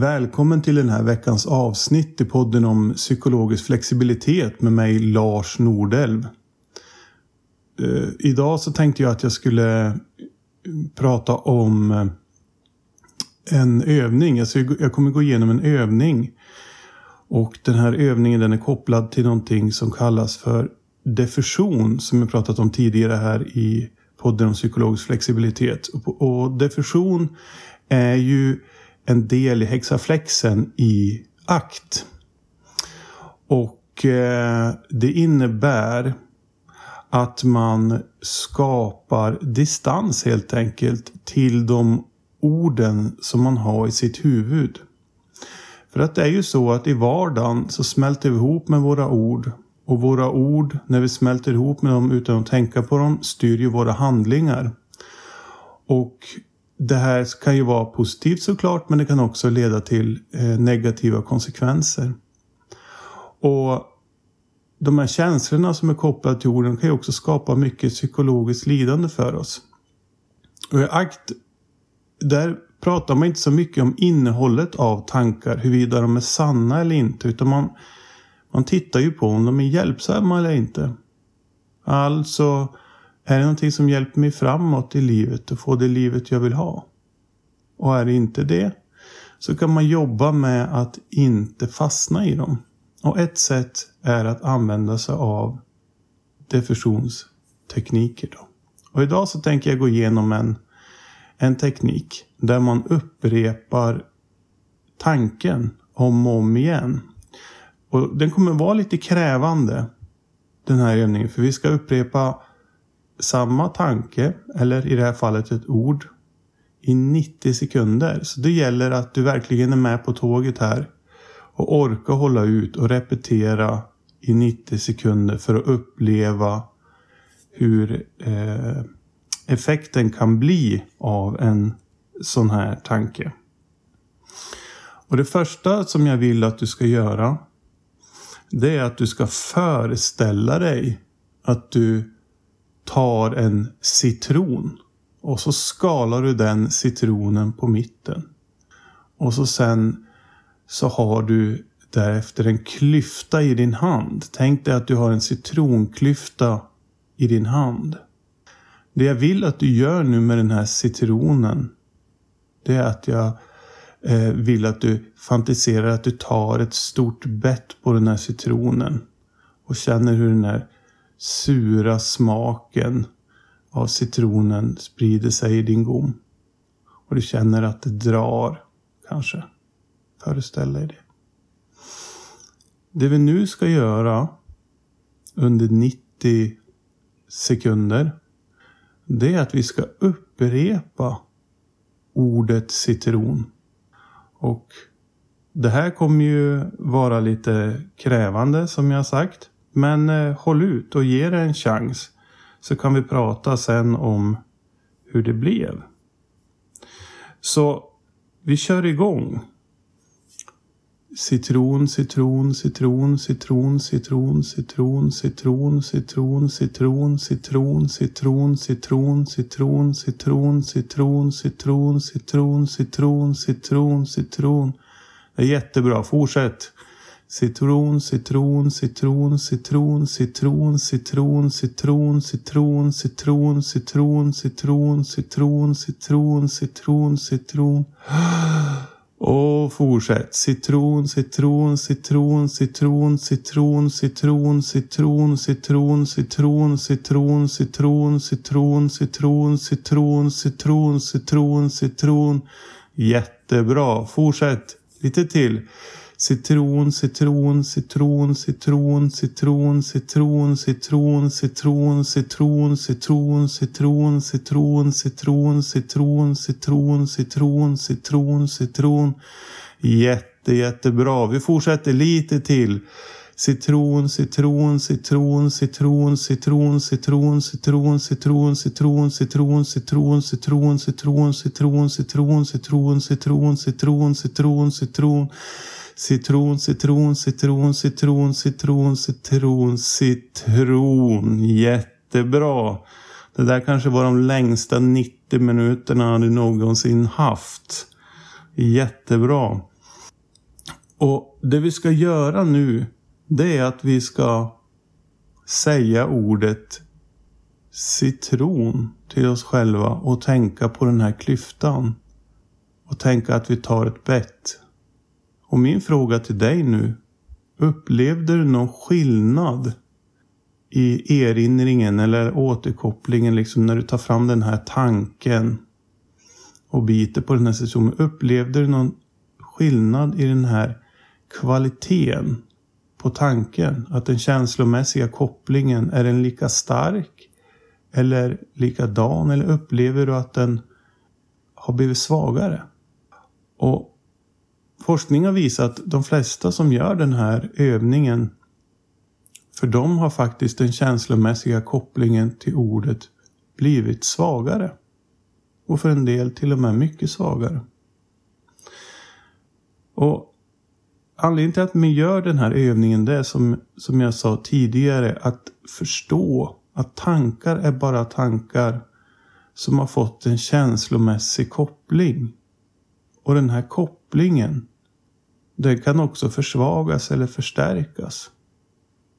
Välkommen till den här veckans avsnitt i podden om psykologisk flexibilitet med mig Lars Nordelv. Eh, idag så tänkte jag att jag skulle prata om eh, en övning. Alltså jag kommer gå igenom en övning. Och den här övningen den är kopplad till någonting som kallas för diffusion som jag pratat om tidigare här i podden om psykologisk flexibilitet. Och diffusion är ju en del i hexaflexen i akt. Och eh, det innebär att man skapar distans helt enkelt till de orden som man har i sitt huvud. För att det är ju så att i vardagen så smälter vi ihop med våra ord. Och våra ord, när vi smälter ihop med dem utan att tänka på dem, styr ju våra handlingar. Och det här kan ju vara positivt såklart, men det kan också leda till eh, negativa konsekvenser. Och de här känslorna som är kopplade till orden kan ju också skapa mycket psykologiskt lidande för oss. Och i akt, där pratar man inte så mycket om innehållet av tankar, huruvida de är sanna eller inte, utan man, man tittar ju på om de är hjälpsamma eller inte. Alltså, är det någonting som hjälper mig framåt i livet och få det livet jag vill ha? Och är det inte det, så kan man jobba med att inte fastna i dem. Och ett sätt är att använda sig av diffusionstekniker. Då. Och idag så tänker jag gå igenom en, en teknik där man upprepar tanken om och om igen. Och den kommer vara lite krävande den här övningen. För vi ska upprepa samma tanke, eller i det här fallet ett ord, i 90 sekunder. Så det gäller att du verkligen är med på tåget här och orka hålla ut och repetera i 90 sekunder för att uppleva hur eh, effekten kan bli av en sån här tanke. Och det första som jag vill att du ska göra det är att du ska föreställa dig att du tar en citron och så skalar du den citronen på mitten. Och så sen så har du därefter en klyfta i din hand. Tänk dig att du har en citronklyfta i din hand. Det jag vill att du gör nu med den här citronen. Det är att jag eh, vill att du fantiserar att du tar ett stort bett på den här citronen. Och känner hur den här sura smaken av citronen sprider sig i din gom. Och du känner att det drar, kanske. Föreställ dig det. Det vi nu ska göra under 90 sekunder. Det är att vi ska upprepa ordet citron. Och det här kommer ju vara lite krävande som jag sagt. Men eh, håll ut och ge det en chans. Så kan vi prata sen om hur det blev. Så vi kör igång. Citron, citron, citron, citron, citron, citron, citron, citron, citron, citron, citron, citron, citron, citron, citron, citron, citron, citron, citron, citron. Det är jättebra. Fortsätt. Citron, citron, citron, citron, citron, citron, citron, citron, citron, citron, citron, citron, citron, citron, citron. Och fortsätt. Citron, citron, citron, citron, citron, citron, citron, citron, citron, citron, citron, citron, citron, citron, citron, citron, citron. Jättebra. Fortsätt. Lite till. Citron, citron, citron, citron, citron, citron, citron, citron, citron, citron, citron, citron, citron, citron, citron, citron, citron, citron. Jätte, jättebra. Vi fortsätter lite till. Citron, citron, citron, citron, citron, citron, citron, citron, citron, citron, citron, citron, citron, citron, citron, citron, citron, citron, citron, citron. Citron, citron, citron, citron, citron, citron, citron. Jättebra. Det där kanske var de längsta 90 minuterna du någonsin haft. Jättebra. Och det vi ska göra nu, det är att vi ska säga ordet citron till oss själva och tänka på den här klyftan. Och tänka att vi tar ett bett. Och min fråga till dig nu. Upplevde du någon skillnad i erinringen eller återkopplingen liksom när du tar fram den här tanken och biter på den här situationen. Upplevde du någon skillnad i den här kvaliteten på tanken? Att den känslomässiga kopplingen, är den lika stark? Eller likadan? Eller upplever du att den har blivit svagare? Och forskning har visat att de flesta som gör den här övningen för dem har faktiskt den känslomässiga kopplingen till ordet blivit svagare. Och för en del till och med mycket svagare. Och Anledningen till att man gör den här övningen det är som, som jag sa tidigare att förstå att tankar är bara tankar som har fått en känslomässig koppling. Och den här kopplingen den kan också försvagas eller förstärkas.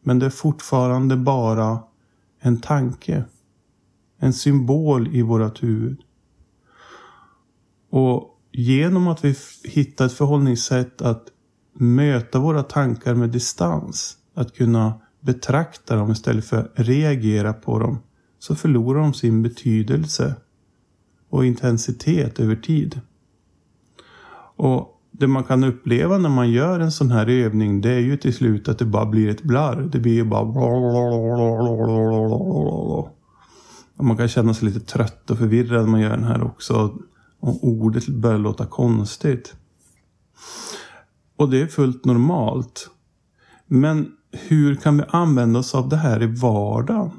Men det är fortfarande bara en tanke. En symbol i vårt huvud. Och genom att vi hittar ett förhållningssätt att möta våra tankar med distans. Att kunna betrakta dem istället för att reagera på dem. Så förlorar de sin betydelse och intensitet över tid. Och det man kan uppleva när man gör en sån här övning det är ju till slut att det bara blir ett blarr. Det blir ju bara Man kan känna sig lite trött och förvirrad när man gör den här också. Och ordet börjar låta konstigt. Och det är fullt normalt. Men hur kan vi använda oss av det här i vardagen?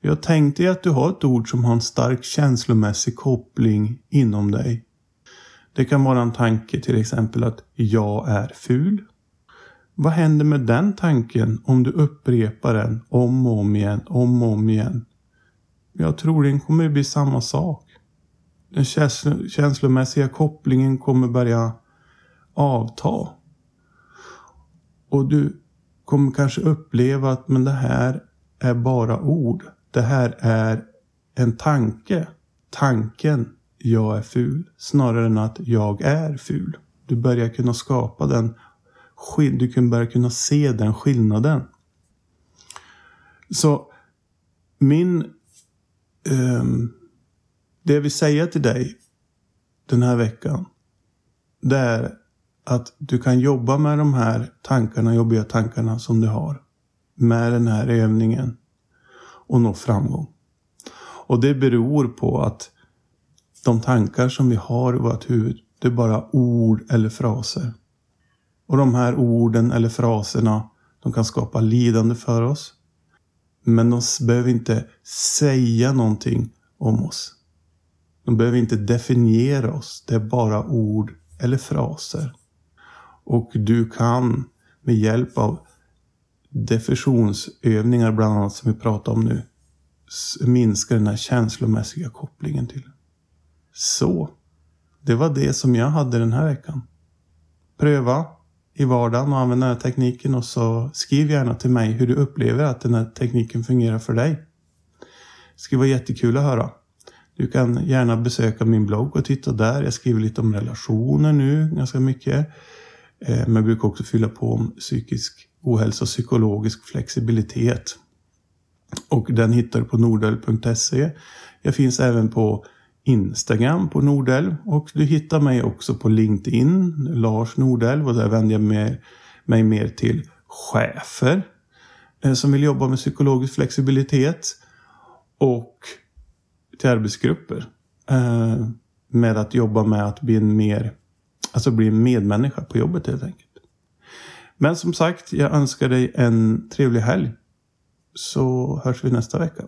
Jag tänkte att du har ett ord som har en stark känslomässig koppling inom dig. Det kan vara en tanke till exempel att jag är ful. Vad händer med den tanken om du upprepar den om och om igen, om och om igen? Jag tror det kommer bli samma sak. Den känslomässiga kopplingen kommer börja avta. Och du kommer kanske uppleva att men det här är bara ord. Det här är en tanke. Tanken jag är ful snarare än att jag är ful. Du börjar kunna skapa den du kan börja kunna se den skillnaden. Så min um, det jag vill säga till dig den här veckan det är att du kan jobba med de här tankarna, jobbiga tankarna som du har. Med den här övningen. Och nå framgång. Och det beror på att de tankar som vi har i vårt huvud, det är bara ord eller fraser. Och de här orden eller fraserna, de kan skapa lidande för oss. Men de behöver inte säga någonting om oss. De behöver inte definiera oss. Det är bara ord eller fraser. Och du kan med hjälp av defusionsövningar bland annat som vi pratar om nu minska den här känslomässiga kopplingen till. Så. Det var det som jag hade den här veckan. Pröva i vardagen och använda den här tekniken och så skriv gärna till mig hur du upplever att den här tekniken fungerar för dig. Det skulle vara jättekul att höra. Du kan gärna besöka min blogg och titta där. Jag skriver lite om relationer nu ganska mycket. Eh, men jag brukar också fylla på om psykisk ohälsa och psykologisk flexibilitet. Och den hittar du på nordel.se. Jag finns även på Instagram på Nordelv och du hittar mig också på LinkedIn, Lars Nordelv och där vänder jag mig, mig mer till chefer eh, som vill jobba med psykologisk flexibilitet och till arbetsgrupper eh, med att jobba med att bli en mer Alltså bli en medmänniska på jobbet helt enkelt. Men som sagt, jag önskar dig en trevlig helg. Så hörs vi nästa vecka.